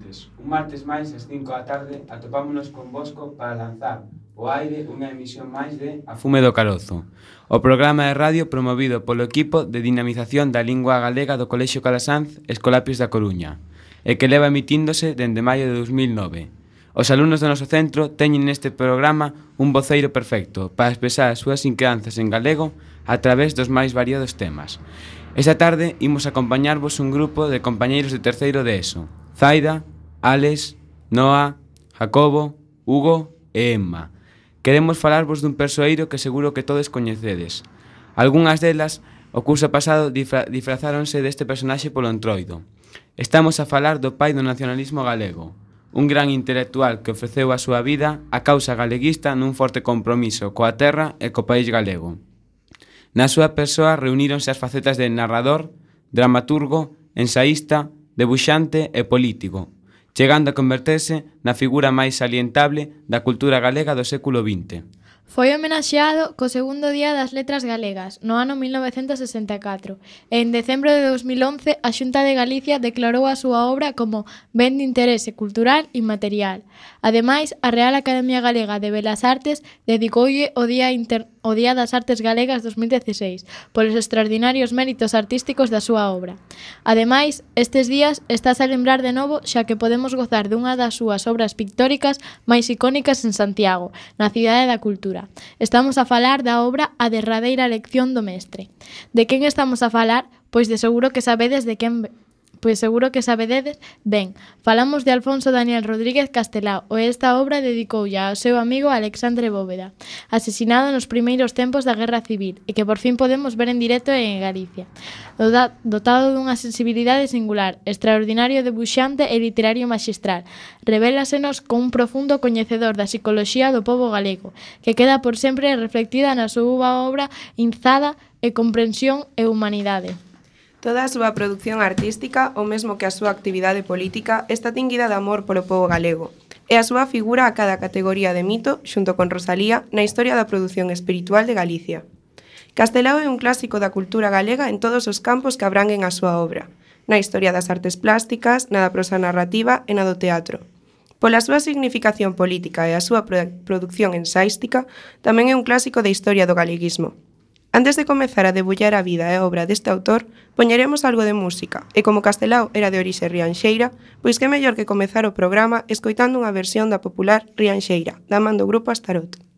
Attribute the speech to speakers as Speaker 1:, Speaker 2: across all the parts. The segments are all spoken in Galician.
Speaker 1: seguintes. Un martes máis ás 5 da tarde atopámonos con Bosco para lanzar o aire unha emisión máis de A Fume do Carozo, O programa de radio promovido polo equipo de dinamización da lingua galega do Colexio Calasanz Escolapios da Coruña e que leva emitíndose dende maio de 2009. Os alumnos do noso centro teñen neste programa un voceiro perfecto para expresar as súas inquedanzas en galego a través dos máis variados temas. Esta tarde imos acompañarvos un grupo de compañeiros de terceiro de ESO, Zaida, Alex, Noa, Jacobo, Hugo e Emma. Queremos falarvos dun persoeiro que seguro que todos coñecedes. Algúnas delas, o curso pasado, difra disfrazáronse deste personaxe polo entroido. Estamos a falar do pai do nacionalismo galego, un gran intelectual que ofreceu a súa vida á causa galeguista nun forte compromiso coa terra e co país galego. Na súa persoa reuníronse as facetas de narrador, dramaturgo, ensaísta, debuxante e político, chegando a converterse na figura máis salientable da cultura galega do século XX.
Speaker 2: Foi homenaxeado co segundo Día das Letras Galegas, no ano 1964, e en decembro de 2011 a Xunta de Galicia declarou a súa obra como Ben de Interese Cultural Inmaterial. Ademais, a Real Academia Galega de Belas Artes dedicoulle o Día, Inter... o Día das Artes Galegas 2016 polos extraordinarios méritos artísticos da súa obra. Ademais, estes días estás a lembrar de novo xa que podemos gozar dunha das súas obras pictóricas máis icónicas en Santiago, na Cidade da Cultura. Estamos a falar da obra A derradeira lección do mestre. De quen estamos a falar? Pois de seguro que sabedes de quen pois seguro que sabededes ben. Falamos de Alfonso Daniel Rodríguez Castelao, e esta obra dedicoulla ao seu amigo Alexandre Bóveda, asesinado nos primeiros tempos da Guerra Civil, e que por fin podemos ver en directo en Galicia. Dotado dunha sensibilidade singular, extraordinario debuxante e literario magistral, revelásenos con un profundo coñecedor da psicología do povo galego, que queda por sempre reflectida na súa obra inzada e comprensión e humanidade.
Speaker 3: Toda a súa produción artística, o mesmo que a súa actividade política, está tinguida de amor polo pobo galego, e a súa figura a cada categoría de mito, xunto con Rosalía, na historia da produción espiritual de Galicia. Castelao é un clásico da cultura galega en todos os campos que abranguen a súa obra, na historia das artes plásticas, na da prosa narrativa e na do teatro. Pola súa significación política e a súa produción ensaística, tamén é un clásico da historia do galeguismo. Antes de comezar a debullar a vida e a obra deste autor, poñeremos algo de música, e como Castelao era de orixe rianxeira, pois que mellor que comezar o programa escoitando unha versión da popular Rianxeira, da man do grupo Astarote.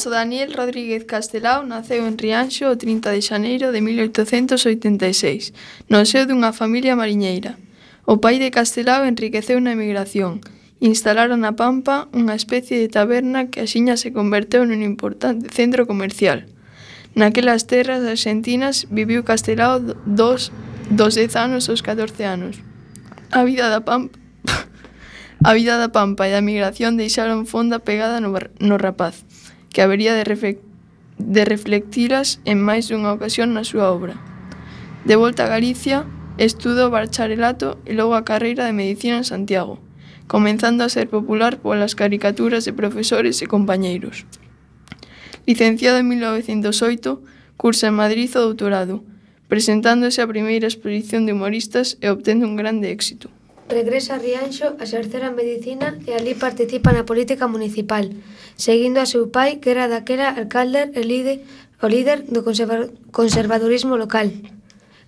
Speaker 4: Afonso Daniel Rodríguez Castelao naceu en Rianxo o 30 de xaneiro de 1886, no seo dunha familia mariñeira. O pai de Castelao enriqueceu na emigración. Instalaron na Pampa unha especie de taberna que axiña se converteu nun importante centro comercial. Naquelas terras argentinas viviu Castelao dos, dos 10 anos aos 14 anos. A vida da Pampa A vida da Pampa e da migración deixaron fonda pegada no, no rapaz que habería de, de reflectiras en máis dunha ocasión na súa obra. De volta a Galicia, estudou bacharelato e logo a carreira de Medicina en Santiago, comenzando a ser popular polas caricaturas de profesores e compañeiros. Licenciado en 1908, cursa en Madrid o doutorado, presentándose a primeira exposición de humoristas e obtendo un grande éxito.
Speaker 5: Regresa a Rianxo a exercer a medicina e ali participa na política municipal, seguindo a seu pai que era daquela alcalde e líder, o líder do conservadorismo local.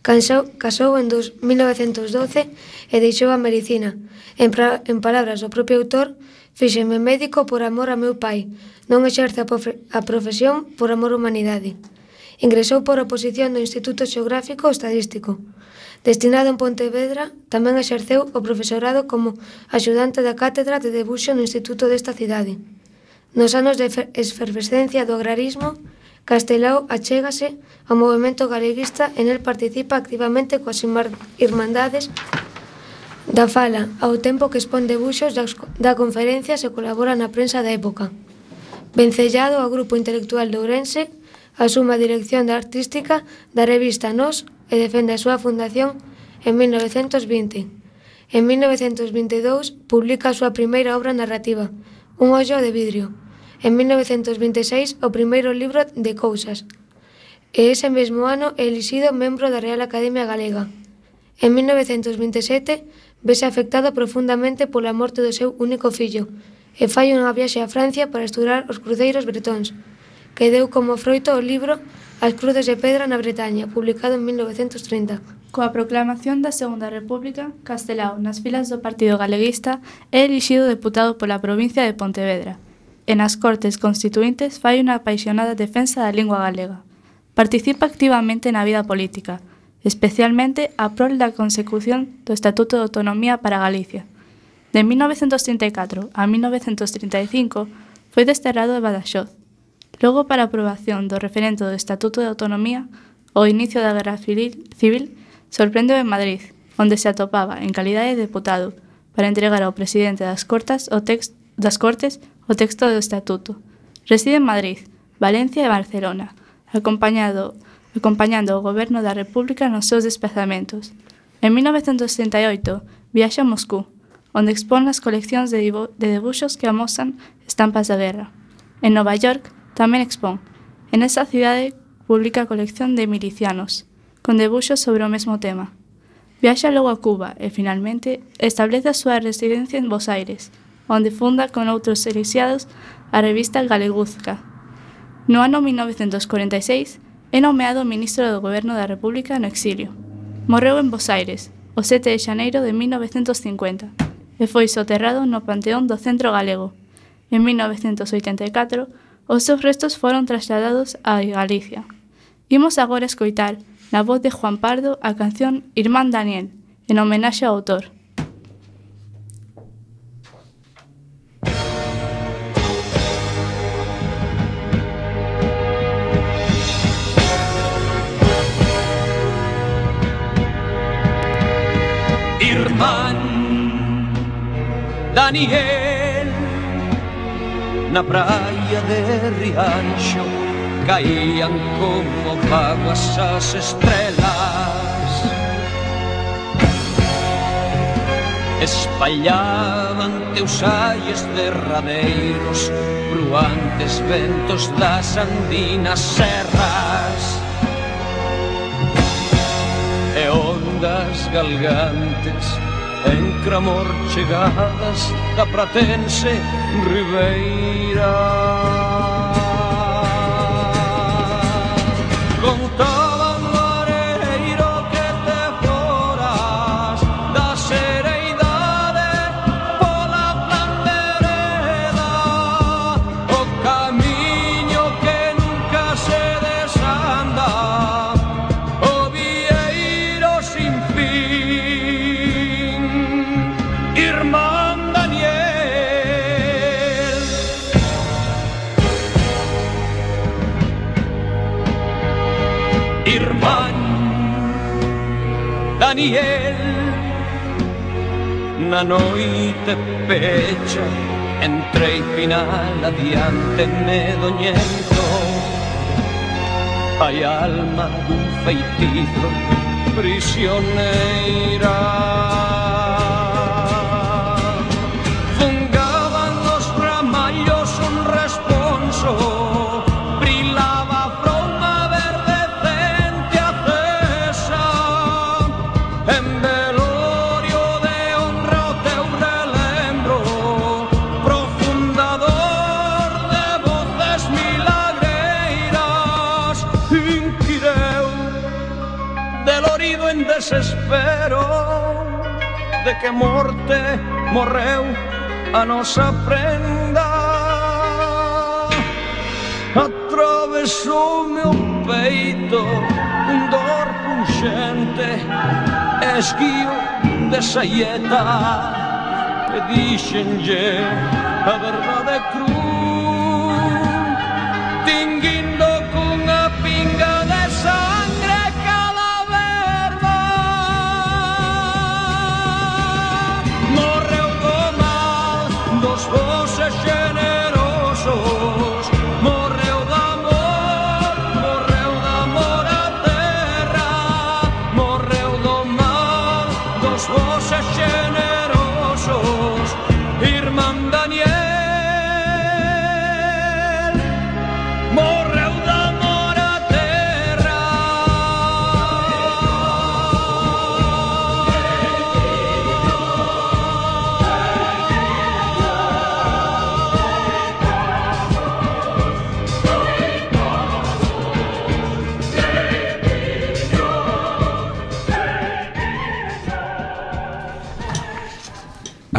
Speaker 5: Cansou, casou en dos, 1912 e deixou a medicina. En, pra, en palabras do propio autor, fíxeme médico por amor a meu pai. Non exerce a, profe, a profesión por amor á humanidade. Ingresou por oposición do Instituto Xeográfico Estadístico. Destinado en Pontevedra, tamén exerceu o profesorado como axudante da cátedra de debuxo no instituto desta cidade. Nos anos de esfervescencia do agrarismo, Castelao achégase ao movimento galeguista e nel participa activamente coas irmandades da fala, ao tempo que expón debuxos da conferencia se colabora na prensa da época. Vencellado ao grupo intelectual de Ourense, asuma a dirección da artística da revista Nos e defende a súa fundación en 1920. En 1922 publica a súa primeira obra narrativa, Un ollo de vidrio. En 1926 o primeiro libro de cousas. E ese mesmo ano é elixido membro da Real Academia Galega. En 1927 vese afectado profundamente pola morte do seu único fillo e fai unha viaxe a Francia para estudar os cruceiros bretóns, que deu como froito o libro As cruces de pedra na Bretaña, publicado en 1930.
Speaker 6: Coa proclamación da Segunda República, Castelao, nas filas do Partido Galeguista, é elixido deputado pola provincia de Pontevedra. E nas Cortes Constituintes fai unha apaixonada defensa da lingua galega. Participa activamente na vida política, especialmente a prol da consecución do Estatuto de Autonomía para Galicia. De 1934 a 1935 foi desterrado de Badaxoz, Logo para a aprobación do referendo do Estatuto de Autonomía, o inicio da Guerra Civil sorprendeu en Madrid, onde se atopaba en calidade de deputado para entregar ao presidente das Cortes o text, das Cortes o texto do Estatuto. Reside en Madrid, Valencia e Barcelona, acompañado acompañando o goberno da República nos seus desplazamentos. En 1968 viaxa a Moscú, onde expón as coleccións de, de debuxos que amosan estampas da guerra. En Nova York, Tamén expón, En esa cidade publica a colección de milicianos, con debuxos sobre o mesmo tema. Viaxa logo a Cuba e, finalmente, establece a súa residencia en Bos Aires, onde funda con outros elixiados a revista Galeguzca. No ano 1946, é nomeado ministro do Goberno da República no exilio. Morreu en Bos Aires, o 7 de xaneiro de 1950, e foi soterrado no Panteón do Centro Galego. En 1984, os seus restos foron trasladados a Galicia. Imos agora escoitar na voz de Juan Pardo a canción Irmán Daniel, en homenaxe ao autor.
Speaker 7: Irmán Daniel na praia de Rianxo caían como vaguas as estrelas. Espallaban teus aies derradeiros Bruantes ventos das andinas serras. E ondas galgantes en cramor chegadas da Pratense Ribeira. Contar na noite pecha Entrei final adiante medoñento Hai alma dun feitizo prisioneira que morte morreu a nosa prenda Atravesou meu peito un dor punxente Esguío de saieta E dixenlle a verdade cruz.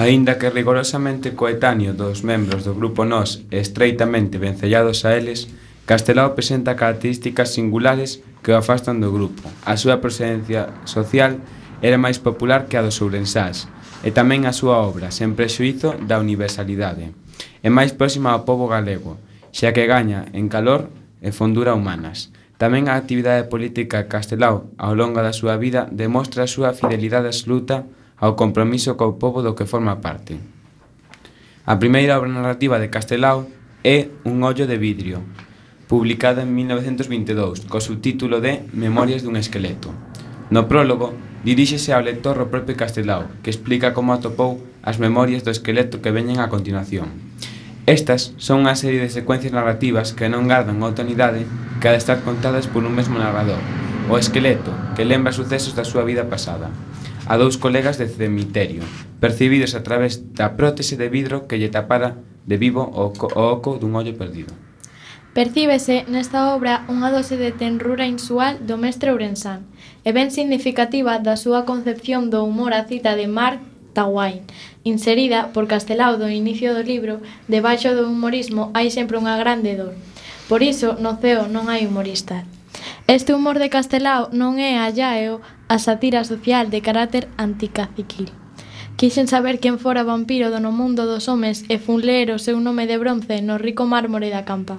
Speaker 1: Aínda que rigorosamente coetáneo dos membros do grupo Nós e estreitamente vencellados a eles, Castelao presenta características singulares que o afastan do grupo. A súa procedencia social era máis popular que a dos ourensás, e tamén a súa obra, sen prexuízo da universalidade. É máis próxima ao povo galego, xa que gaña en calor e fondura humanas. Tamén a actividade política de castelao ao longo da súa vida demostra a súa fidelidade absoluta ao compromiso co pobo do que forma parte. A primeira obra narrativa de Castelao é Un ollo de vidrio, publicada en 1922, co subtítulo de Memorias dun esqueleto. No prólogo, diríxese ao lector o propio Castelao, que explica como atopou as memorias do esqueleto que veñen a continuación. Estas son unha serie de secuencias narrativas que non gardan outra unidade que ha de estar contadas por un mesmo narrador, o esqueleto, que lembra sucesos da súa vida pasada a dous colegas de cemiterio, percibidos a través da prótese de vidro que lle tapara de vivo o, co o oco dun ollo perdido.
Speaker 2: Percíbese nesta obra unha dose de tenrura insual do mestre ourensán e ben significativa da súa concepción do humor a cita de Mark Tawain, inserida por Castelao do inicio do libro, debaixo do humorismo hai sempre unha grande dor. Por iso, no ceo non hai humoristas. Este humor de Castelao non é allaeo a sátira social de carácter anticaciquil. Quixen saber quen fora vampiro do no mundo dos homes e fun ler o seu nome de bronce no rico mármore da campa.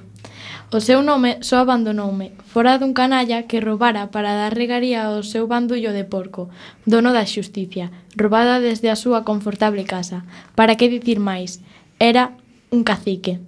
Speaker 2: O seu nome só abandonoume, fora dun canalla que roubara para dar regaría ao seu bandullo de porco, dono da xusticia, roubada desde a súa confortable casa. Para que dicir máis? Era un cacique.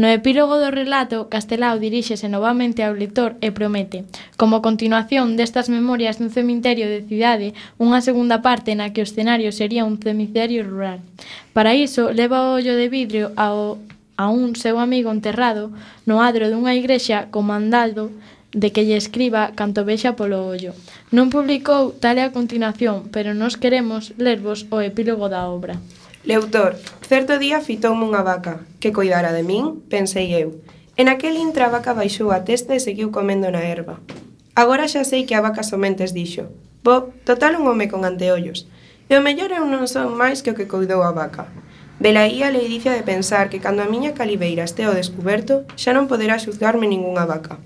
Speaker 2: No epílogo do relato, Castelao diríxese novamente ao lector e promete, como continuación destas memorias dun cemiterio de cidade, unha segunda parte na que o escenario sería un cemiterio rural. Para iso, leva o ollo de vidrio ao a un seu amigo enterrado no adro dunha igrexa comandado de que lle escriba canto vexa polo ollo. Non publicou tal a continuación, pero nos queremos lervos o epílogo da obra.
Speaker 3: Leutor, certo día fitoume unha vaca, que coidara de min, pensei eu. En aquel intra a vaca baixou a testa e seguiu comendo na erva. Agora xa sei que a vaca somentes dixo, bo, total un home con anteollos, e o mellor eu non son máis que o que coidou a vaca. Velaí a leidicia de pensar que cando a miña calibeira este ao descuberto, xa non poderá xuzgarme ningunha vaca.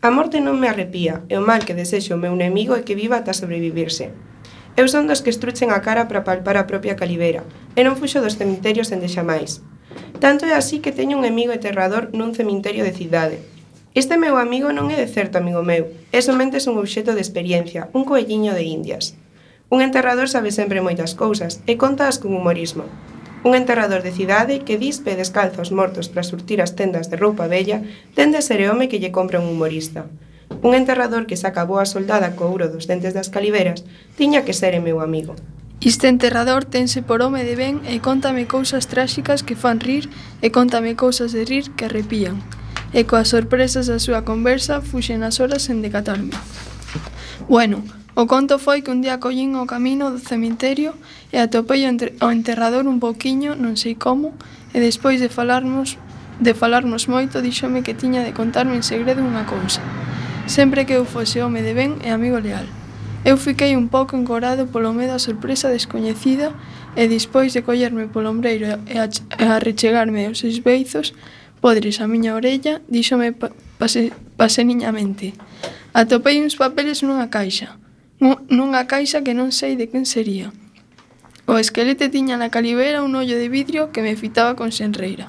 Speaker 3: A morte non me arrepía, e o mal que desexo o meu enemigo é que viva ata sobrevivirse. Eu son dos que estruchen a cara para palpar a propia calibeira, e non fuxo dos cemiterios en xamais. Tanto é así que teño un amigo aterrador nun cemiterio de cidade. Este meu amigo non é de certo amigo meu, é somente un obxeto de experiencia, un coelliño de indias. Un enterrador sabe sempre moitas cousas e contaas con humorismo. Un enterrador de cidade que dispe descalza os mortos para surtir as tendas de roupa bella tende a ser home que lle compra un humorista. Un enterrador que saca boa soldada co ouro dos dentes das caliveras tiña que ser meu amigo.
Speaker 4: Este enterrador tense por home de ben e contame cousas tráxicas que fan rir e contame cousas de rir que arrepían. E coas sorpresas da súa conversa fuxen as horas sen decatarme. Bueno, o conto foi que un día collín o camino do cementerio e atopei o enterrador un pouquiño, non sei como, e despois de falarmos de falarmos moito, díxome que tiña de contarme en segredo unha cousa. Sempre que eu fose home de ben e amigo leal. Eu fiquei un pouco encorado polo medo á sorpresa descoñecida e despois de collerme polo ombreiro e arrechegarme aos seus beizos, podres a miña orella, díxome pa pase paseniñamente. Atopei uns papeles nunha caixa, nunha caixa que non sei de quen sería. O esquelete tiña na calibera un ollo de vidrio que me fitaba con senreira.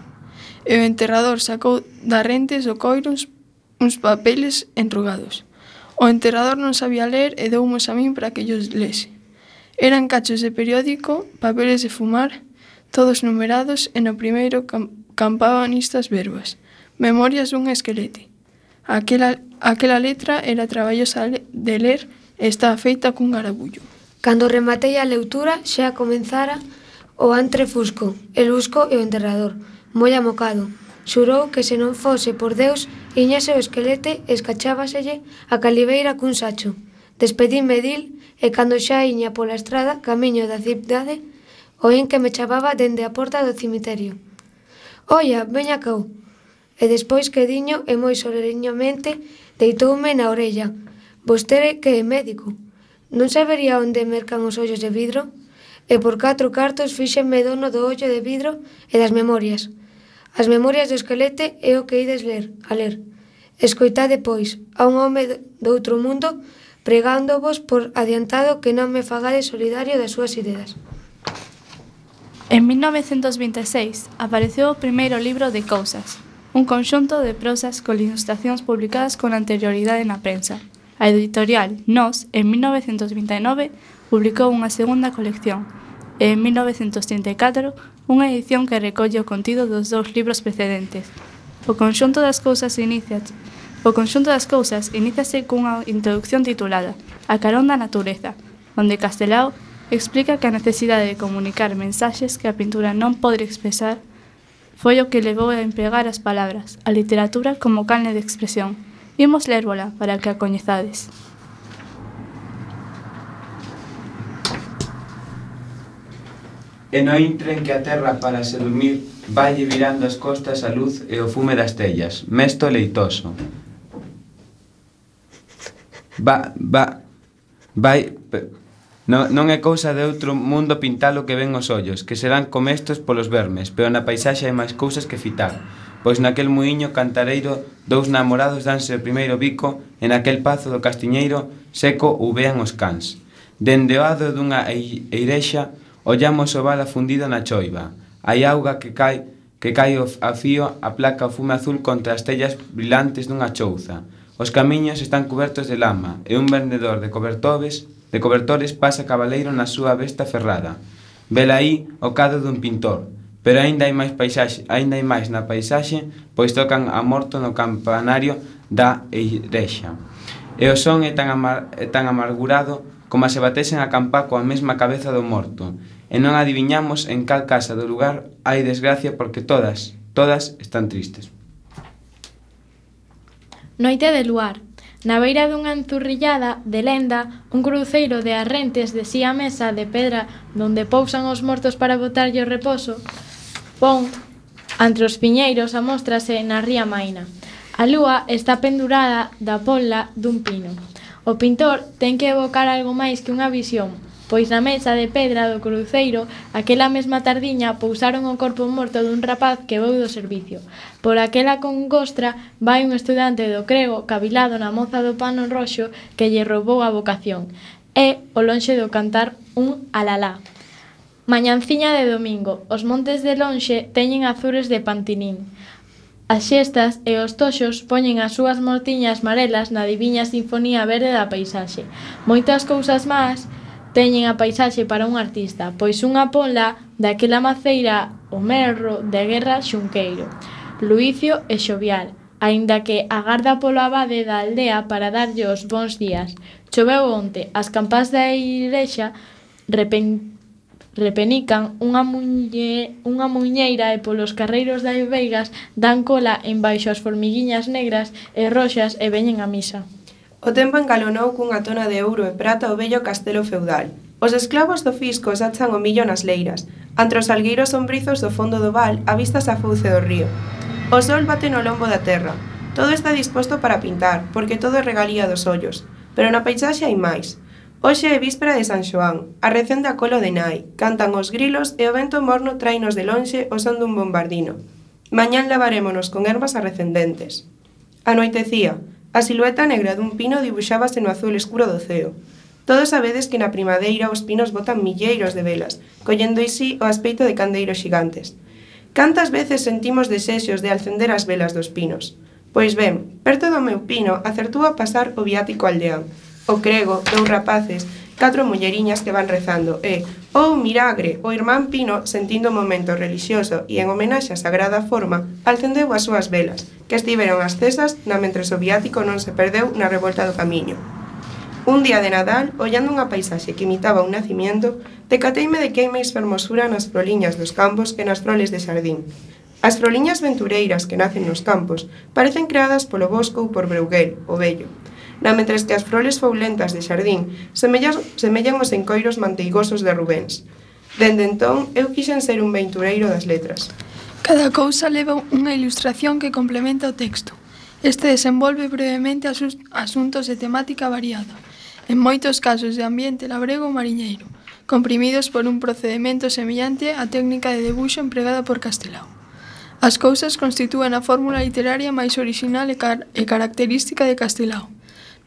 Speaker 4: E o enterrador sacou da rentes do coiro uns, uns papeles enrugados. O enterrador non sabía ler e deumos a min para que llos lese. Eran cachos de periódico, papeles de fumar, todos numerados e no primeiro campaban estas verbas. Memorias dun esquelete. Aquela, aquela letra era traballosa de ler e estaba feita cun garabullo.
Speaker 5: Cando rematei a leutura, xa comenzara o antre fusco, el usco e o enterrador, moi amocado, Xurou que se non fose por Deus, iñase o esquelete e escachábaselle a caliveira cun sacho. Despedínme dil e cando xa iña pola estrada camiño da cidade, oín que me chamaba dende a porta do cemiterio. Oia, veña cau. E despois que diño e moi soleriñamente deitoume na orella. Vostere que é médico. Non sabería onde mercan os ollos de vidro? E por catro cartos fíxenme dono do ollo de vidro e das memorias. As memorias do esquelete é o que ides ler, a ler. Escoitade, pois, a un home doutro mundo pregándovos por adiantado que non me fagades solidario das súas ideas.
Speaker 6: En 1926 apareceu o primeiro libro de Cousas, un conxunto de prosas con ilustracións publicadas con anterioridade na prensa. A editorial Nos, en 1929, publicou unha segunda colección e en 1934 unha edición que recolle o contido dos dous libros precedentes. O conxunto das cousas inicia O conxunto das cousas iníciase cunha introducción titulada A carón da natureza, onde Castelao explica que a necesidade de comunicar mensaxes que a pintura non pode expresar foi o que levou a empregar as palabras, a literatura como canle de expresión. Imos lérbola para que a coñezades.
Speaker 1: e noi tren que a terra para se dormir valle virando as costas a luz e o fume das tellas, mesto leitoso. Va, va, vai, pe, non, non é cousa de outro mundo pintalo que ven os ollos, que serán comestos polos vermes, pero na paisaxe hai máis cousas que fitar, pois naquel muiño cantareiro dous namorados danse o primeiro bico e naquel pazo do castiñeiro seco uvean os cans. Dende o ado dunha eirexa Ollamos o val afundido na choiva. Hai auga que cae que cae a fío a placa fume azul contra as tellas brilantes dunha chouza. Os camiños están cubertos de lama e un vendedor de cobertores de cobertores pasa cabaleiro na súa besta ferrada. Vela aí o cado dun pintor, pero aínda hai máis paisaxe, aínda hai máis na paisaxe, pois tocan a morto no campanario da Eirexa. E o son é tan, amar, é tan amargurado como se batesen a campá coa mesma cabeza do morto, e non adiviñamos en cal casa do lugar hai desgracia porque todas, todas están tristes.
Speaker 2: Noite de luar. Na beira dunha enzurrillada de lenda, un cruceiro de arrentes desía a mesa de pedra donde pousan os mortos para botarlle o reposo, pon entre os piñeiros amostrase na ría maina. A lúa está pendurada da pola dun pino. O pintor ten que evocar algo máis que unha visión, pois na mesa de pedra do cruceiro aquela mesma tardiña pousaron o corpo morto dun rapaz que veu do servicio. Por aquela congostra vai un estudante do crego cavilado na moza do pano roxo que lle roubou a vocación. É o lonxe do cantar, un alalá. Mañanciña de domingo, os montes de lonxe teñen azures de pantinín. As xestas e os toxos poñen as súas mortiñas marelas na diviña sinfonía verde da paisaxe. Moitas cousas más teñen a paisaxe para un artista, pois unha pola daquela maceira o merro de guerra Xunqueiro, Luicio e Xovial, aínda que agarda polo abade da aldea para darlle os bons días. Choveu onte, as campás da igrexa repen Repenican, unha muñe, unha muñeira e polos carreiros das veigas dan cola embaixo as formiguiñas negras e roxas e veñen á misa.
Speaker 3: O tempo encalonou cunha tona de ouro e prata o vello castelo feudal. Os esclavos do fisco sachan o millo nas leiras. Entre os algueiros sombrizos do fondo do val avistas a fouce do río. O sol bate no lombo da terra. Todo está disposto para pintar, porque todo é regalía dos ollos. Pero na paisaxe hai máis. Hoxe é víspera de San Xoán, a recén da colo de nai, cantan os grilos e o vento morno trainos de lonxe o son dun bombardino. Mañán lavarémonos con ervas arrecendentes. Anoitecía, a silueta negra dun pino dibuxábase no azul escuro do ceo. Todos sabedes que na primadeira os pinos botan milleiros de velas, collendo isi o aspecto de candeiros xigantes. Cantas veces sentimos desexos de alcender as velas dos pinos? Pois ben, perto do meu pino acertou a pasar o viático aldeán, o crego, dous rapaces, catro mulleriñas que van rezando e, oh miragre, o irmán Pino, sentindo o momento relixioso e en homenaxe á sagrada forma, alcendeu as súas velas, que estiveron accesas na mentre viático non se perdeu na revolta do camiño. Un día de Nadal, ollando unha paisaxe que imitaba un nacimiento, decateime de que hai máis fermosura nas proliñas dos campos que nas froles de xardín. As froliñas ventureiras que nacen nos campos parecen creadas polo bosco ou por Breuguel, o vello, Na mentres que as flores foulentas de xardín semellan, semellan os encoiros manteigosos de Rubens. Dende entón, eu quixen ser un ventureiro das letras.
Speaker 4: Cada cousa leva unha ilustración que complementa o texto. Este desenvolve brevemente asuntos de temática variada, en moitos casos de ambiente labrego ou mariñeiro, comprimidos por un procedimento semellante á técnica de debuxo empregada por Castelao. As cousas constitúen a fórmula literaria máis orixinal e, car e característica de Castelao,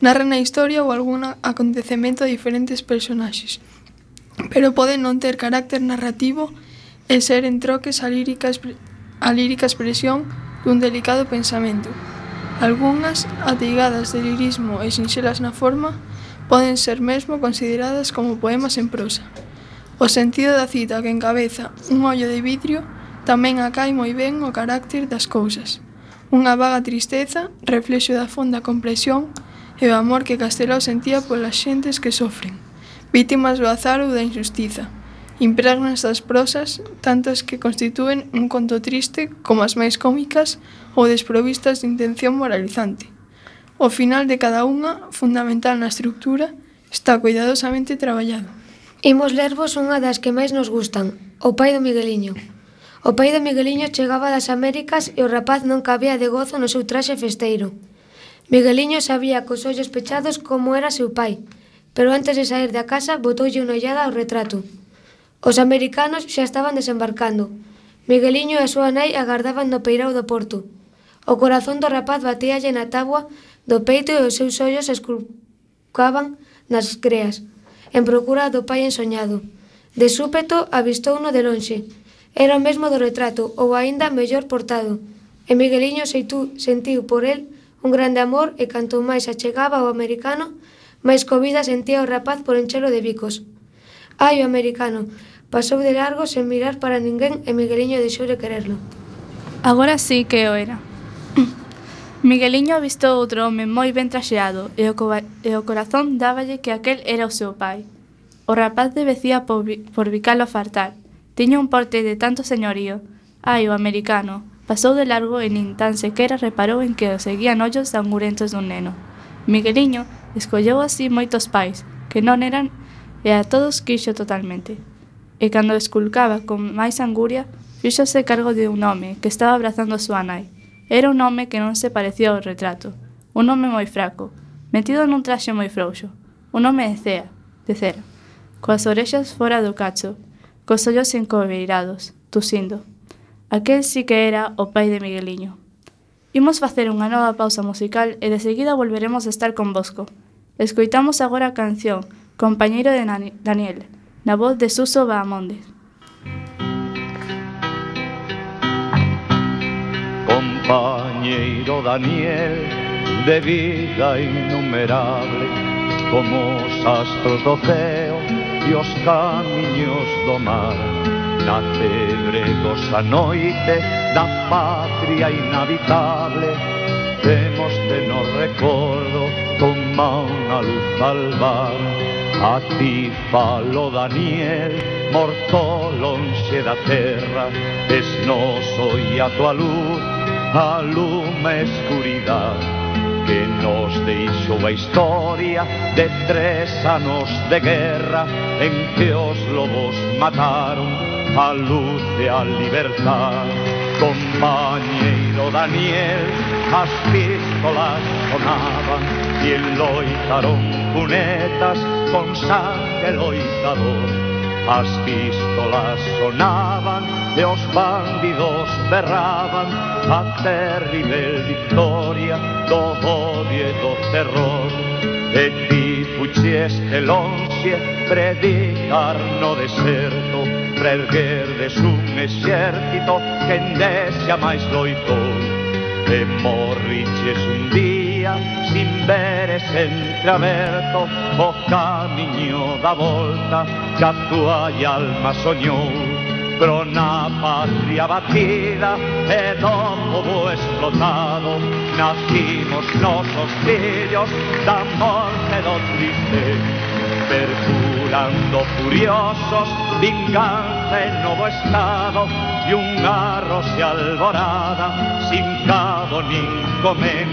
Speaker 4: Narran a historia ou algún acontecemento a diferentes personaxes, pero poden non ter carácter narrativo e ser entroques a lírica, a lírica expresión dun delicado pensamento. Algunhas, atigadas de lirismo e sinxelas na forma, poden ser mesmo consideradas como poemas en prosa. O sentido da cita que encabeza un ollo de vidrio tamén acai moi ben o carácter das cousas. Unha vaga tristeza, reflexo da fonda compresión, e o amor que Castelao sentía polas xentes que sofren, vítimas do azar ou da injustiza. Impregna estas prosas tantas que constitúen un conto triste como as máis cómicas ou desprovistas de intención moralizante. O final de cada unha, fundamental na estructura, está cuidadosamente traballado.
Speaker 5: Imos lervos unha das que máis nos gustan, O pai do Migueliño. O pai do Migueliño chegaba das Américas e o rapaz non cabía de gozo no seu traxe festeiro. Migueliño sabía cos ollos pechados como era seu pai, pero antes de sair da casa botoulle unha ollada ao retrato. Os americanos xa estaban desembarcando. Migueliño e a súa nai agardaban no peirao do porto. O corazón do rapaz batíalle na tábua do peito e os seus ollos esculcaban nas creas, en procura do pai ensoñado. De súpeto avistouno de lonxe. Era o mesmo do retrato, ou aínda mellor portado. E Migueliño seitu, sentiu por el un grande amor e canto máis achegaba ao americano, máis covida sentía o rapaz por enchelo de bicos. Ai, o americano, pasou de largo sen mirar para ninguén e Migueliño deixou de quererlo.
Speaker 6: Agora sí que o era. Migueliño avistou outro home moi ben traxeado e o, e o corazón dáballe que aquel era o seu pai. O rapaz debecía por, por bicalo a fartar. Tiña un porte de tanto señorío. Ai, o americano, Pasou de largo e nin tan sequera reparou en que o seguían ollos sangurentos dun neno. Migueliño escolleu así moitos pais, que non eran, e a todos quixo totalmente. E cando esculcaba con máis anguria, fixose cargo de un home que estaba abrazando a súa nai. Era un home que non se parecía ao retrato, un home moi fraco, metido nun traxe moi frouxo, un home de cea, de cera, coas orexas fora do cacho, cos ollos encobeirados, tusindo. Aquel si que era o pai de Migueliño. Imos facer unha nova pausa musical e de seguida volveremos a estar convosco. Escoitamos agora a canción Compañeiro de Daniel, na voz de Suso Bahamonde.
Speaker 8: Compañeiro Daniel, de vida innumerable, como os astros do ceo e os camiños do mar Na cebre a noite da patria inhabitable Temos de nos recordo con unha luz albar A ti falo Daniel, morto lonxe da terra Es noso e a tua luz, a lume escuridad que nos deixou a historia de tres anos de guerra en que os lobos mataron a luz e a libertad. Compañeiro Daniel, as pistolas sonaban e loitaron cunetas con sangue loitador. As pistolas sonaban e os bandidos berraban a terrible victoria do odio e do terror. E ti fuches de lonxe predicar no deserto Reerguerdes un exército que en desia máis loitou E morriches un día sin veres entreaberto O camiño da volta que a tua alma soñou. Pero na patria batida e do povo explotado Nacimos nosos fillos da morte do triste bailando furiosos, venganza en nuevo estado y un arroz y alborada, sin cabo ni comer.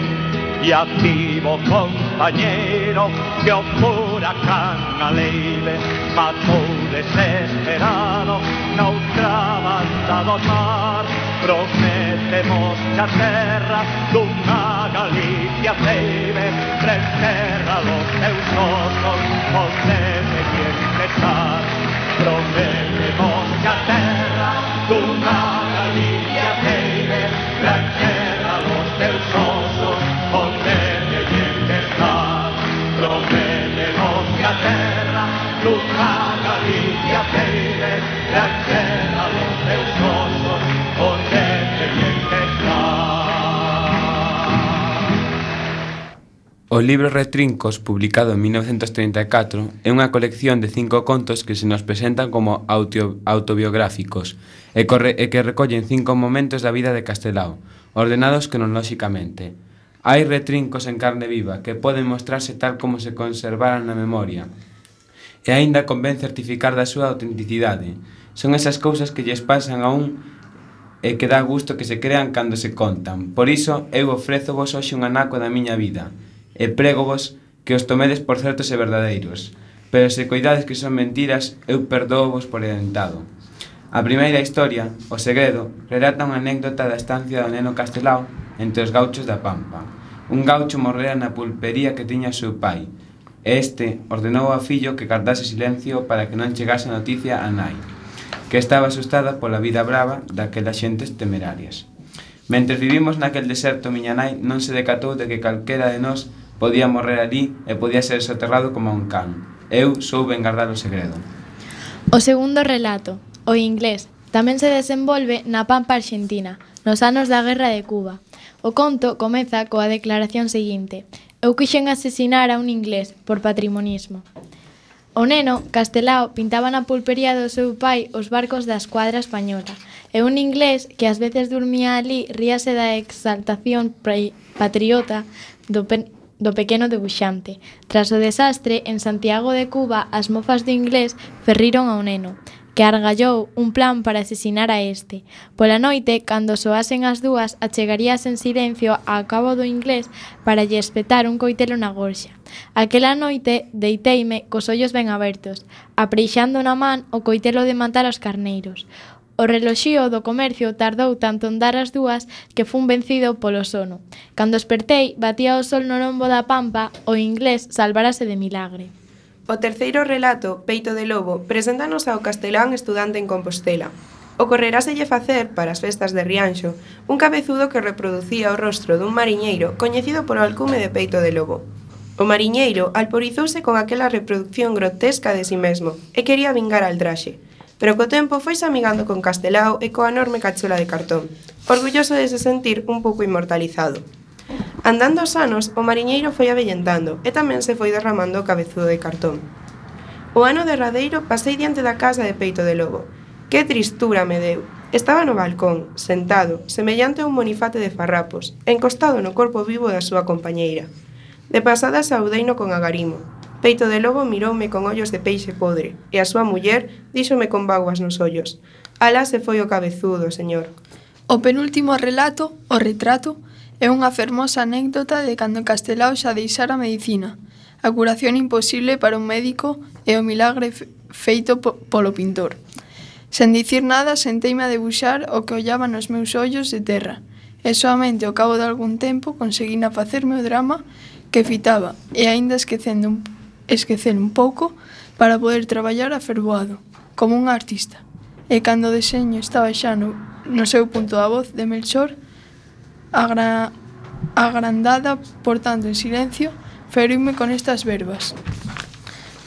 Speaker 8: Y activo compañero que un huracán alegre mató desesperado, naufragado mar, prometemos la terra d'una Galícia ceibe, tres terra los teus osos,
Speaker 1: libro Retrincos, publicado en 1934, é unha colección de cinco contos que se nos presentan como autobiográficos e, corre, e que recollen cinco momentos da vida de Castelao, ordenados cronolóxicamente. Hai retrincos en carne viva que poden mostrarse tal como se conservaran na memoria e aínda convén certificar da súa autenticidade. Son esas cousas que lles pasan a un e que dá gusto que se crean cando se contan. Por iso, eu ofrezo vos hoxe un anaco da miña vida e prégovos que os tomedes por certos e verdadeiros, pero se coidades que son mentiras, eu perdóvos por edentado. A primeira historia, O Segredo, relata unha anécdota da estancia do neno Castelao entre os gauchos da Pampa. Un gaucho morrera na pulpería que tiña seu pai, e este ordenou ao fillo que cardase silencio para que non chegase a noticia a nai, que estaba asustada pola vida brava daquelas xentes temerarias. Mentre vivimos naquel deserto, miña nai non se decatou de que calquera de nós Podía morrer ali e podía ser soterrado como un can. Eu souben guardar o segredo.
Speaker 2: O segundo relato, o inglés, tamén se desenvolve na Pampa Argentina, nos anos da Guerra de Cuba. O conto comeza coa declaración seguinte. Eu quixen asesinar a un inglés por patrimonismo. O neno, Castelao, pintaba na pulpería do seu pai os barcos da escuadra española, e un inglés que ás veces dormía ali ríase da exaltación patriota do, do pequeno debuxante. Tras o desastre, en Santiago de Cuba, as mofas do inglés ferriron ao neno, que argallou un plan para asesinar a este. Pola noite, cando soasen as dúas, achegarías en silencio a cabo do inglés para lle espetar un coitelo na gorxa. Aquela noite, deiteime cos ollos ben abertos, apreixando na man o coitelo de matar os carneiros. O reloxío do comercio tardou tanto en dar as dúas que fun vencido polo sono. Cando espertei, batía o sol no lombo da pampa, o inglés salvarase de milagre.
Speaker 3: O terceiro relato, Peito de Lobo, preséntanos ao castelán estudante en Compostela. Ocorreráselle facer, para as festas de Rianxo, un cabezudo que reproducía o rostro dun mariñeiro coñecido polo alcume de Peito de Lobo. O mariñeiro alporizouse con aquela reproducción grotesca de si sí mesmo e quería vingar al traxe pero co tempo foise amigando con Castelao e coa enorme cachola de cartón, orgulloso de se sentir un pouco inmortalizado. Andando os anos, o mariñeiro foi avellentando e tamén se foi derramando o cabezudo de cartón. O ano derradeiro pasei diante da casa de Peito de Lobo. Que tristura me deu! Estaba no balcón, sentado, semellante a un monifate de farrapos, encostado no corpo vivo da súa compañeira. De pasada saudeino con agarimo, Peito de lobo miroume con ollos de peixe podre, e a súa muller díxome con baguas nos ollos. Alá se foi o cabezudo, señor.
Speaker 4: O penúltimo relato, o retrato, é unha fermosa anécdota de cando Castelao xa deixara a medicina, a curación imposible para un médico e o milagre feito po polo pintor. Sen dicir nada, senteime a debuxar o que ollaba nos meus ollos de terra, e soamente ao cabo de algún tempo conseguín facerme o drama que fitaba, e aínda esquecendo un esquecer un pouco para poder traballar afervoado, como un artista. E cando o deseño estaba xa no, no seu punto da voz de Melchor, agra, agrandada, por tanto en silencio, feriume con estas verbas.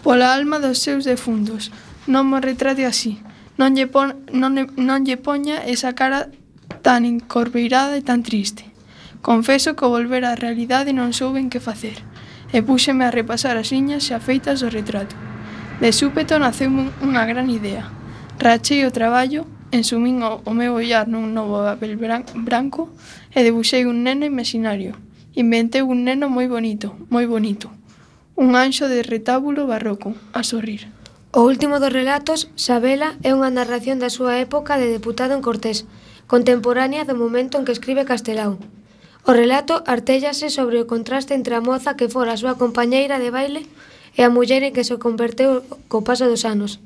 Speaker 4: Pola alma dos seus defuntos, non me retrate así, non lle, pon, non, non lle poña esa cara tan encorveirada e tan triste. Confeso que volver á realidade non souben que facer e púxeme a repasar as liñas xa feitas do retrato. De súpeto naceume unha gran idea. Rachei o traballo, ensumín o, o meu ollar nun novo papel branco e debuxei un neno imaginario. Inventei un neno moi bonito, moi bonito. Un anxo de retábulo barroco, a sorrir.
Speaker 5: O último dos relatos, Sabela, é unha narración da súa época de deputado en Cortés, contemporánea do momento en que escribe Castelao. O relato artéllase sobre o contraste entre a moza que fora a súa compañeira de baile e a muller en que se converteu co paso dos anos.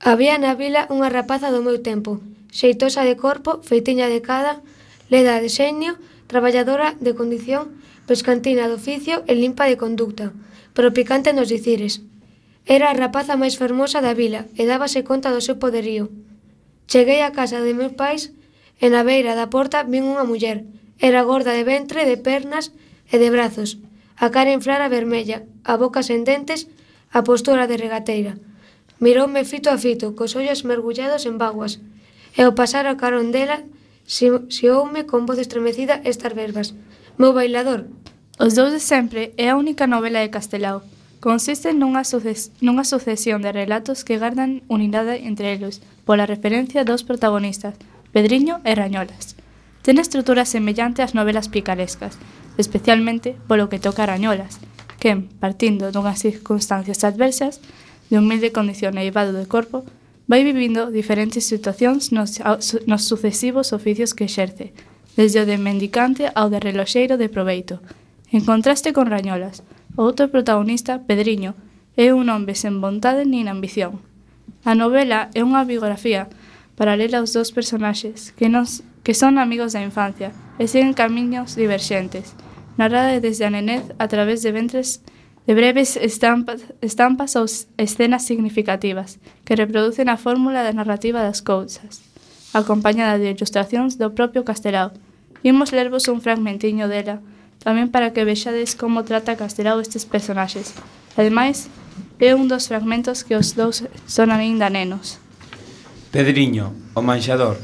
Speaker 5: Había na vila unha rapaza do meu tempo, xeitosa de corpo, feitiña de cada, leda de xeño, traballadora de condición, pescantina de oficio e limpa de conducta, pero picante nos dicires. Era a rapaza máis fermosa da vila e dábase conta do seu poderío. Cheguei á casa de meus pais e na beira da porta vin unha muller, Era gorda de ventre, de pernas e de brazos, a cara inflara vermella, a boca sen dentes, a postura de regateira. Miroume fito a fito, cos ollos mergullados en vaguas, e ao pasar a carón dela, xioume con voz estremecida estas verbas. Meu bailador.
Speaker 6: Os dous de sempre é a única novela de Castelao. Consiste nunha, suces nunha sucesión de relatos que gardan unidade entre eles, pola referencia dos protagonistas, Pedriño e Rañolas. Ten estrutura semellante ás novelas picarescas, especialmente polo que toca Arañolas, quen, partindo dunhas circunstancias adversas, de humilde condición e evado de corpo, vai vivindo diferentes situacións nos, nos sucesivos oficios que exerce, desde o de mendicante ao de reloxeiro de proveito. En contraste con Rañolas, o outro protagonista, Pedriño, é un hombre sen vontade nin ambición. A novela é unha biografía paralela aos dous personaxes que nos que son amigos da infancia e seguen camiños diverxentes, narrada desde a nenez a través de ventres de breves estampas, estampas ou escenas significativas que reproducen a fórmula da narrativa das cousas, acompañada de ilustracións do propio Castelao. Imos lervos un fragmentiño dela, tamén para que vexades como trata Castelao estes personaxes. Ademais, é un dos fragmentos que os dous son aínda nenos.
Speaker 1: Pedriño, o manxador,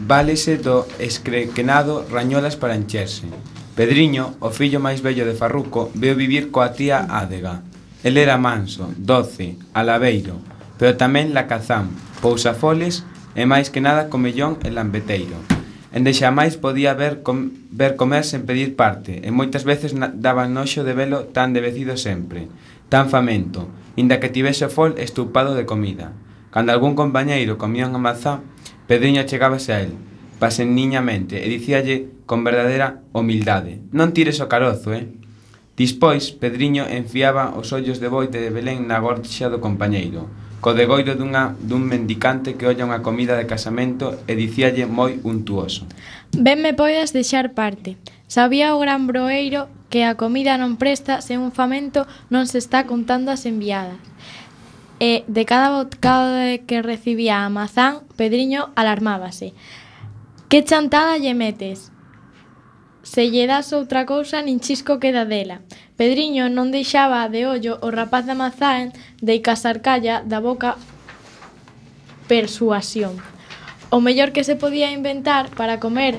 Speaker 1: Válese do escrequenado Rañolas para encherse. Pedriño, o fillo máis vello de Farruco, veu vivir coa tía Ádega. El era manso, doce, alabeiro, pero tamén lacazán, pousafoles e máis que nada comellón e lambeteiro. Ende xa máis podía ver, com, ver comer sen pedir parte, e moitas veces na, daba noxo de velo tan devecido sempre, tan famento, inda que tivese fol estupado de comida. Cando algún compañeiro comía unha mazá, Pedriña chegábase a el, paseniñamente, e dicíalle con verdadeira humildade Non tires o carozo, eh? Dispois, Pedriño enfiaba os ollos de boite de Belén na gorxa do compañeiro co degoiro dunha, dun mendicante que olla unha comida de casamento e dicíalle moi untuoso.
Speaker 2: Ben me poidas deixar parte. Sabía o gran broeiro que a comida non presta se un famento non se está contando as enviadas e de cada bocado que recibía a mazán, Pedriño alarmábase. Que chantada lle metes? Se lle das outra cousa, nin chisco queda dela. Pedriño non deixaba de ollo o rapaz da mazán de casarcalla da boca persuasión. O mellor que se podía inventar para comer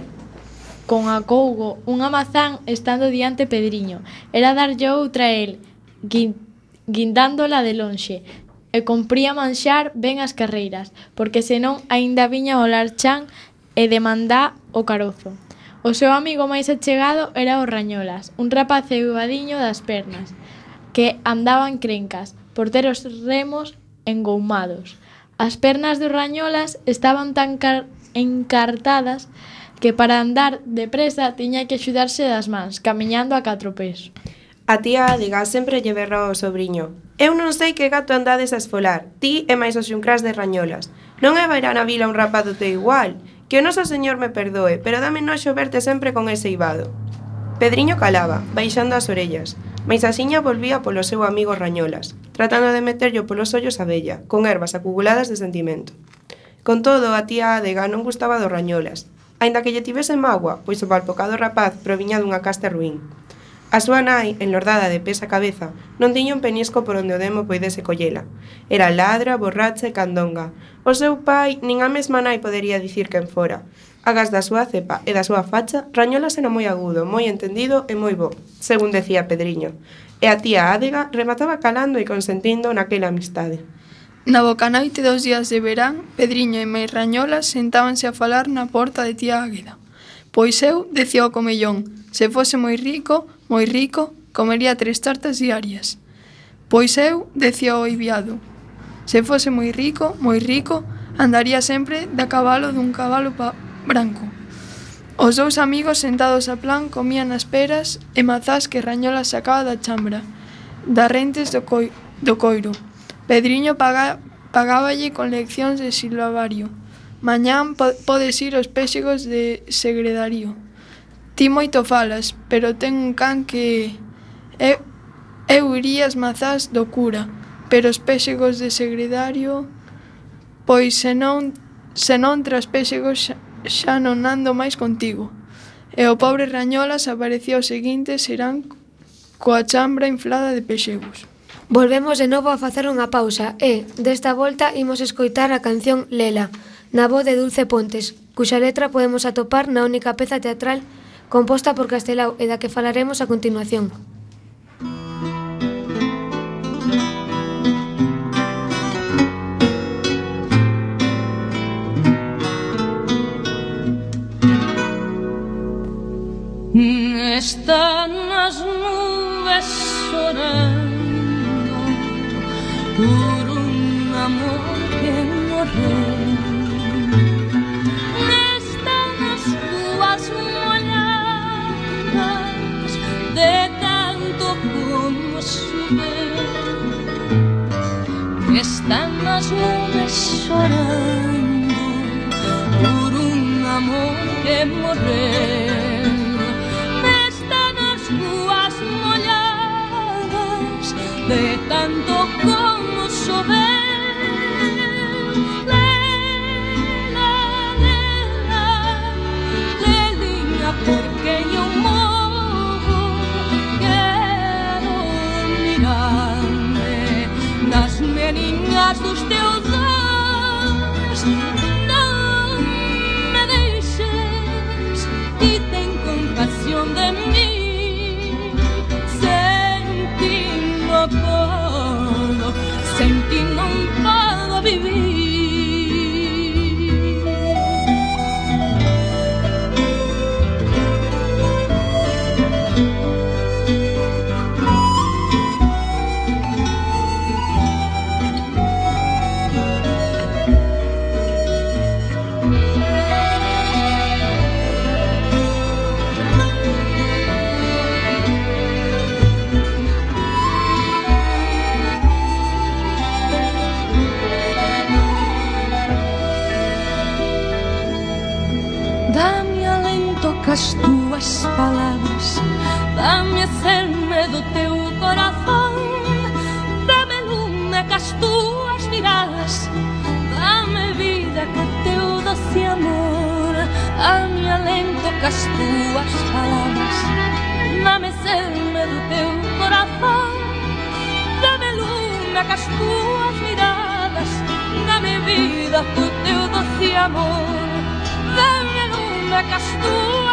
Speaker 2: con acougo unha mazán estando diante Pedriño era darlle outra a guindándola de lonxe, e cumpría manxar ben as carreiras, porque senón aínda viña o larchán e demandá o carozo. O seu amigo máis achegado era o Rañolas, un rapaz evadiño das pernas, que andaban crencas, por ter os remos engoumados. As pernas do Rañolas estaban tan encartadas que para andar depresa tiña que axudarse das mans, camiñando a catro pés.
Speaker 3: A tía Adiga sempre lle berra ao sobrinho, Eu non sei que gato andades a esfolar, ti e máis os xuncrás de rañolas. Non é verán na vila un rapaz do teu igual, que o noso señor me perdoe, pero dame noxo verte sempre con ese ibado. Pedriño calaba, baixando as orellas, mais axiña volvía polo seu amigo Rañolas, tratando de meterllo polos ollos a bella, con ervas acuguladas de sentimento. Con todo, a tía Adega non gustaba do Rañolas, aínda que lle tivese mágoa, pois o palpocado rapaz proviña dunha casta ruín. A súa nai, enlordada de pés a cabeza, non tiña un penisco por onde o demo poidese collela. Era ladra, borracha e candonga. O seu pai, nin a mesma nai podería dicir quen fora. Agas da súa cepa e da súa facha, rañolas era moi agudo, moi entendido e moi bo, según decía Pedriño. E a tía Ádega remataba calando e consentindo naquela amistade.
Speaker 4: Na bocanoite dos días de verán, Pedriño e Mai Rañolas sentábanse a falar na porta de tía Águeda. Pois eu, decía o comellón, se fose moi rico, moi rico, comería tres tartas diarias. Pois eu, decía o ibiado, se fose moi rico, moi rico, andaría sempre da cabalo dun cabalo branco. Os dous amigos sentados a plan comían as peras e mazás que Rañola sacaba da chambra, das rentes do, coi do coiro. Pedriño paga pagáballe con leccións de silvabario. Mañán po podes ir aos péxegos de segredario. Ti moito falas, pero ten un can que eu, eu iría as mazás do cura, pero os péxegos de segredario, pois se non, se non tras péxegos xa, xa non ando máis contigo. E o pobre Rañolas aparecía o seguinte serán coa chambra inflada de pexegos.
Speaker 5: Volvemos de novo a facer unha pausa e, desta volta, imos escoitar a canción Lela, na voz de Dulce Pontes, cuxa letra podemos atopar na única peza teatral composta por Castelao e da que falaremos a continuación.
Speaker 9: Están as nubes sonando por un amor que morreu están las nubes llorando por un amor que morreu. Están as rúas molladas de tanto como chover. maninhas dos teus as túas palavras Dame serme do teu corazón. Dame lume cas túas miradas Dame vida ca teu doce amor Dame alento cas túas palabras Dame serme do teu corazón. Dame lume cas túas miradas Dame vida co teu doce amor Dame lume cas túas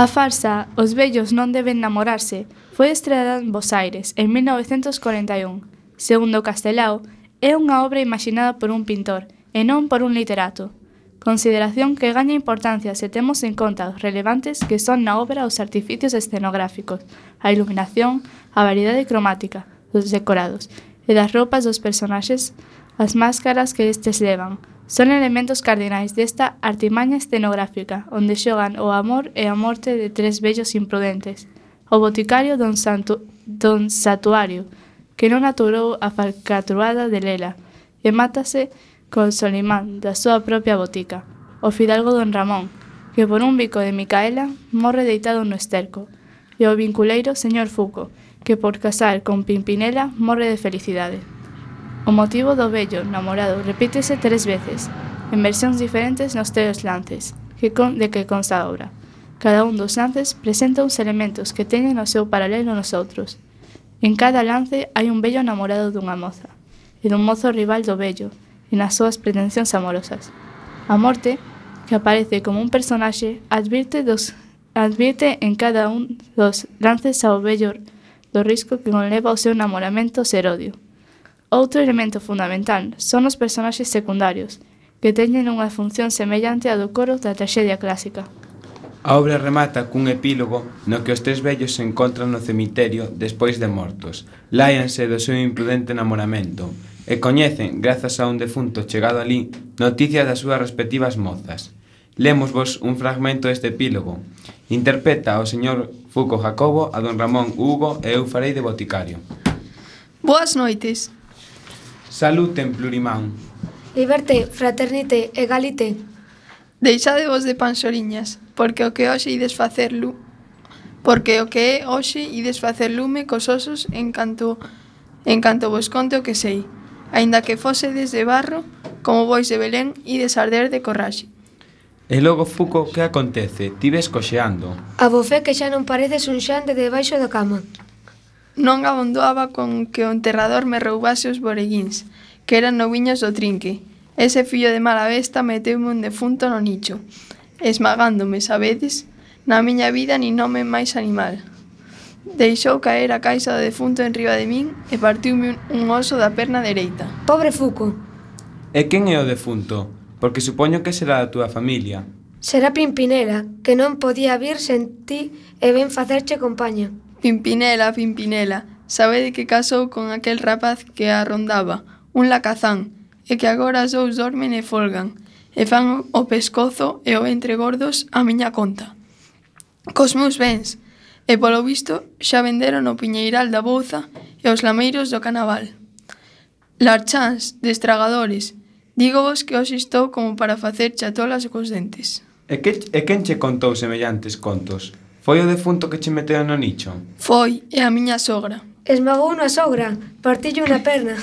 Speaker 6: A farsa Os vellos non deben namorarse foi estreada en Bos Aires en 1941. Segundo Castelao, é unha obra imaginada por un pintor e non por un literato. Consideración que gaña importancia se temos en conta os relevantes que son na obra os artificios escenográficos, a iluminación, a variedade cromática dos decorados e das roupas dos personaxes as máscaras que estes levan. Son elementos cardinais desta artimaña escenográfica, onde xogan o amor e a morte de tres vellos imprudentes. O boticario don, Santu, don Satuario, que non aturou a falcatruada de Lela, e mátase con Solimán da súa propia botica. O fidalgo don Ramón, que por un bico de Micaela morre deitado no esterco, e o vinculeiro señor Fuco, que por casar con Pimpinela morre de felicidade. O motivo do vello namorado repítese tres veces, en versións diferentes nos tres lances que con, de que consta a obra. Cada un dos lances presenta uns elementos que teñen o seu paralelo nos outros. En cada lance hai un vello namorado dunha moza, e dun mozo rival do vello, e nas súas pretensións amorosas. A morte, que aparece como un personaxe, advirte dos advirte en cada un dos lances ao vello do risco que conleva o seu namoramento serodio. Outro elemento fundamental son os personaxes secundarios, que teñen unha función semellante á do coro da traxedia clásica.
Speaker 1: A obra remata cun epílogo no que os tres vellos se encontran no cemiterio despois de mortos, láianse do seu imprudente namoramento e coñecen, grazas a un defunto chegado alí, noticias das súas respectivas mozas. Lemos vos un fragmento deste epílogo. Interpreta o señor Fuco Jacobo a don Ramón Hugo e eu farei de boticario.
Speaker 4: Boas noites.
Speaker 1: Saluten plurimán.
Speaker 5: Liberte, fraternite,
Speaker 4: egalite. Deixadevos de panxoriñas, porque o que hoxe ides facer lu... Porque o que é hoxe ides facer lume cos osos en canto, en canto vos conte o que sei. Aínda que fose desde barro, como bois de Belén, ides arder de corraxe.
Speaker 1: E logo Fuco, que acontece? Ti ves coxeando.
Speaker 5: A bofé que xa non pareces un xante debaixo da cama.
Speaker 4: Non abondoaba con que o enterrador me roubase os boreguíns, que eran noviños do trinque. Ese fillo de mala besta meteume un defunto no nicho, esmagándome, sabedes, na miña vida nin nome máis animal. Deixou caer a caixa do defunto en riba de min e partiume un oso da perna dereita.
Speaker 5: Pobre Fuco.
Speaker 1: E quen é o defunto? Porque supoño que será da túa familia.
Speaker 5: Será Pimpinela, que non podía vir sen ti e ben facerche compaña.
Speaker 4: Pimpinela, Pimpinela, sabede que casou con aquel rapaz que a rondaba, un lacazán, e que agora os dous dormen e folgan, e fan o pescozo e o ventre gordos a miña conta. Cos meus bens, e polo visto xa venderon o piñeiral da Bouza e os lameiros do Canaval. Larcháns, destragadores, digo vos que hoxe estou como para facer chatolas cos dentes.
Speaker 1: E, que, e quen che contou semellantes contos? Foi o defunto que che meteu no nicho?
Speaker 4: Foi, e a miña sogra.
Speaker 5: Esmagou unha sogra, partillo unha perna.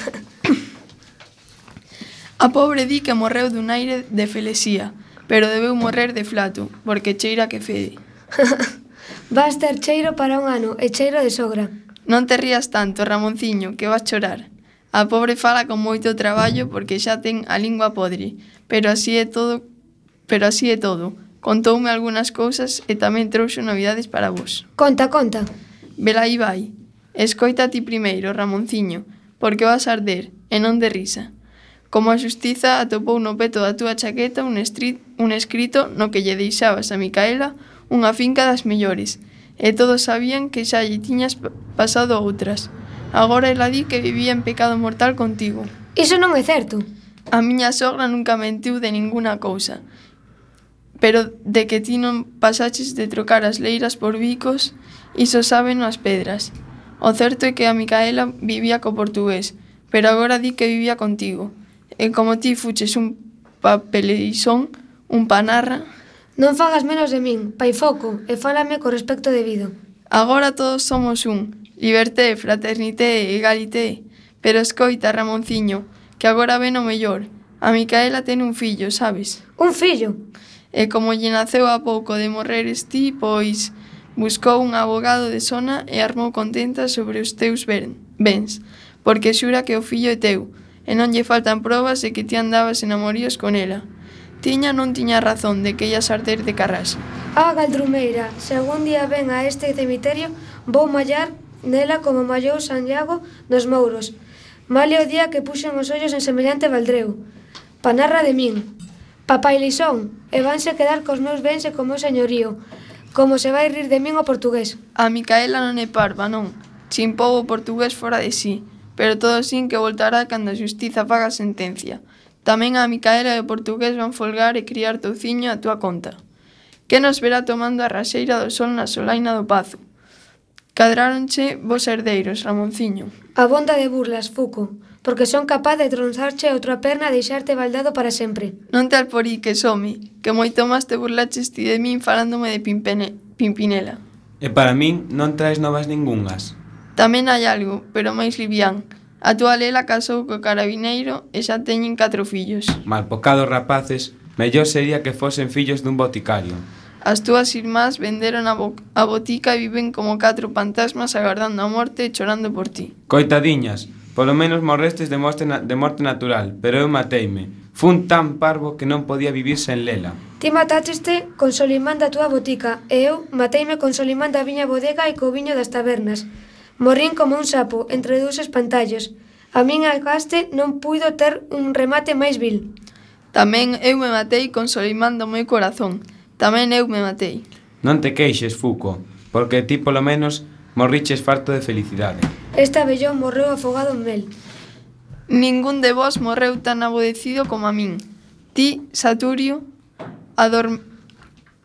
Speaker 4: a pobre di que morreu dun aire de felesía, pero debeu morrer de flato, porque cheira que fede.
Speaker 5: vas ter cheiro para un ano e cheiro de sogra.
Speaker 4: Non te rías tanto, Ramonciño, que vas chorar. A pobre fala con moito traballo porque xa ten a lingua podre, pero así é todo, pero así é todo. Contoume algunhas cousas e tamén trouxo novidades para vos.
Speaker 5: Conta, conta.
Speaker 4: Vela aí vai. Escoita ti primeiro, Ramonciño, porque vas arder, e non de risa. Como a xustiza atopou no peto da túa chaqueta un, estri... un escrito no que lle deixabas a Micaela unha finca das mellores, e todos sabían que xa lle tiñas pasado outras. Agora ela di que vivía en pecado mortal contigo.
Speaker 5: Iso non é certo.
Speaker 4: A miña sogra nunca mentiu de ninguna cousa. Pero de que ti non pasaches de trocar as leiras por bicos, iso saben as pedras. O certo é que a Micaela vivía co portugués, pero agora di que vivía contigo. E como ti fuches un papeleisón, un panarra...
Speaker 5: Non fagas menos de min, paifoco, e fálame co respecto debido.
Speaker 4: Agora todos somos un, liberté, fraternité, egalité. Pero escoita, Ramonciño, que agora ven o mellor. A Micaela ten un fillo, sabes?
Speaker 5: Un fillo?
Speaker 4: e como lle naceu a pouco de morrer Esti, pois buscou un abogado de zona e armou contenta sobre os teus bens, porque xura que o fillo é teu, e non lle faltan probas de que ti andabas en amoríos con ela. Tiña non tiña razón de que ella arder de carrasa.
Speaker 5: Ah, Galdrumeira, se algún día ven a este cemiterio, vou mallar nela como mallou Santiago dos Mouros. Male o día que puxen os ollos en semellante baldreu. Panarra de min, Papai Lisón, e vanse quedar cos meus bens e co meu señorío. Como se vai rir de min o portugués?
Speaker 4: A Micaela non é parva, non. Chimpou o portugués fora de sí, pero todo sin que voltará cando a xustiza faga sentencia. Tamén a Micaela e o portugués van folgar e criar touciño a túa conta. Que nos verá tomando a raxeira do sol na solaina do Pazo? Cadráronche vos herdeiros, Ramonciño.
Speaker 5: A bonda de burlas, Fuco porque son capaz de tronzarche a outra perna e deixarte baldado para sempre.
Speaker 4: Non te alporiques, homi, que moito máis te burlaches ti de min falándome de Pimpene, Pimpinela.
Speaker 1: E para min non traes novas ningunhas.
Speaker 4: Tamén hai algo, pero máis livián. A túa lela casou co carabineiro e xa teñen catro fillos.
Speaker 1: Malpocados rapaces, mellor sería que fosen fillos dun boticario.
Speaker 4: As túas irmás venderon a, bo a botica e viven como catro fantasmas agardando a morte e chorando por ti.
Speaker 1: Coitadiñas, Polo menos morrestes de morte, na, de morte natural, pero eu mateime. Fun tan parvo que non podía vivir sen lela.
Speaker 5: Ti matácheste con Solimán da túa botica e eu mateime con Solimán da viña bodega e co viño das tabernas. Morrín como un sapo entre dous espantallos. A min a non puido ter un remate máis vil.
Speaker 4: Tamén eu me matei con Solimán do meu corazón. Tamén eu me matei.
Speaker 1: Non te queixes, Fuco, porque ti polo menos morriches farto de felicidade.
Speaker 5: Esta vellón morreu afogado en mel.
Speaker 4: Ningún de vós morreu tan abodecido como a min. Ti, Saturio, adorm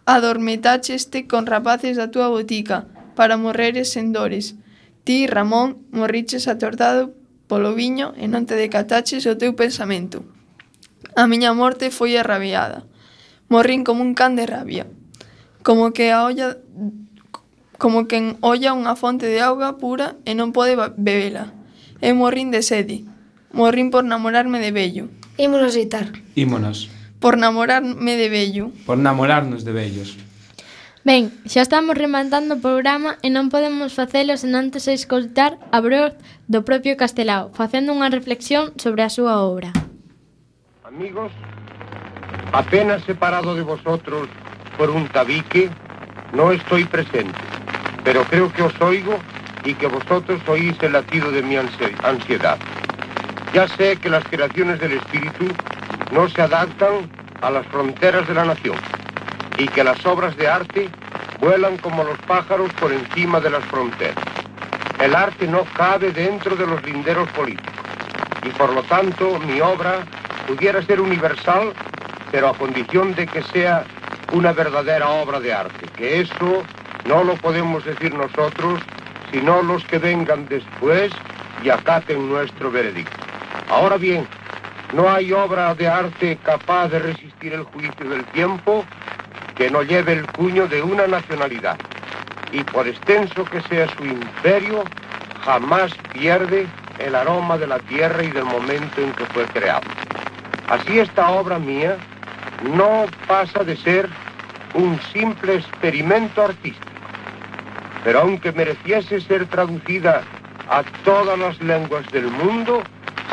Speaker 4: adormetacheste con rapaces da túa botica para morreres sen dores. Ti, Ramón, morriches atordado polo viño e non te decataches o teu pensamento. A miña morte foi arrabiada. Morrín como un can de rabia, como que a olla como quen olla unha fonte de auga pura e non pode bebela. E morrín de sede. Morrín por namorarme de bello.
Speaker 5: Ímonos deitar.
Speaker 1: Ímonos.
Speaker 4: Por namorarme de bello.
Speaker 1: Por namorarnos de bellos.
Speaker 2: Ben, xa estamos rematando o programa e non podemos facelo sen antes escoltar a Broz do propio Castelao, facendo unha reflexión sobre a súa obra.
Speaker 10: Amigos, apenas separado de vosotros por un tabique, no estoy presente. Pero creo que os oigo y que vosotros oís el latido de mi ansi- ansiedad. Ya sé que las creaciones del espíritu no se adaptan a las fronteras de la nación y que las obras de arte vuelan como los pájaros por encima de las fronteras. El arte no cabe dentro de los linderos políticos y por lo tanto mi obra pudiera ser universal, pero a condición de que sea una verdadera obra de arte, que eso no lo podemos decir nosotros, sino los que vengan después y acaten nuestro veredicto. Ahora bien, no hay obra de arte capaz de resistir el juicio del tiempo que no lleve el cuño de una nacionalidad. Y por extenso que sea su imperio, jamás pierde el aroma de la tierra y del momento en que fue creado. Así esta obra mía no pasa de ser un simple experimento artístico, pero aunque mereciese ser traducida a todas las lenguas del mundo,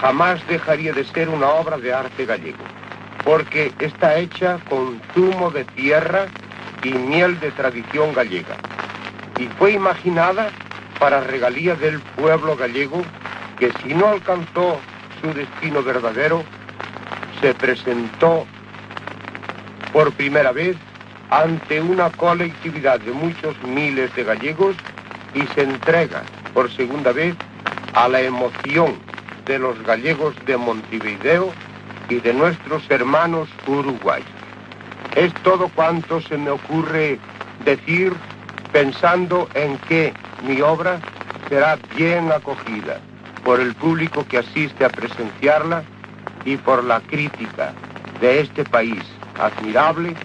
Speaker 10: jamás dejaría de ser una obra de arte gallego, porque está hecha con zumo de tierra y miel de tradición gallega, y fue imaginada para regalía del pueblo gallego que si no alcanzó su destino verdadero, se presentó por primera vez ante una colectividad de muchos miles de gallegos y se entrega por segunda vez a la emoción de los gallegos de Montevideo y de nuestros hermanos uruguayos. Es todo cuanto se me ocurre decir pensando en que mi obra será bien acogida por el público que asiste a presenciarla y por la crítica de este país admirable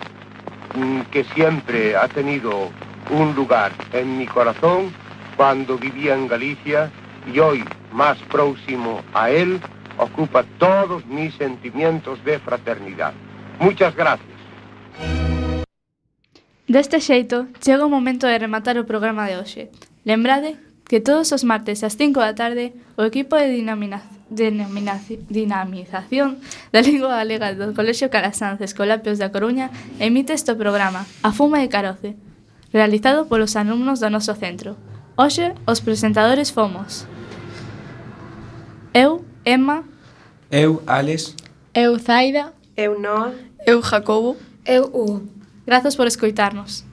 Speaker 10: que siempre ha tenido un lugar en mi corazón cuando vivía en Galicia y hoy más próximo a él ocupa todos mis sentimientos de fraternidad. Muchas gracias.
Speaker 6: Deste xeito, chega o momento de rematar o programa de hoxe. Lembrade que todos os martes ás 5 da tarde o equipo de dinamina- denominaci- dinamización da lingua galega do Colexio Calasanz Escolapios da Coruña emite este programa A Fuma de Caroce realizado polos alumnos do noso centro. Hoxe, os presentadores fomos Eu, Emma
Speaker 1: Eu, Alex.
Speaker 2: Eu, Zaida.
Speaker 3: Eu, Noa.
Speaker 4: Eu, Jacobo.
Speaker 5: Eu, Hugo.
Speaker 6: Grazas por escoitarnos.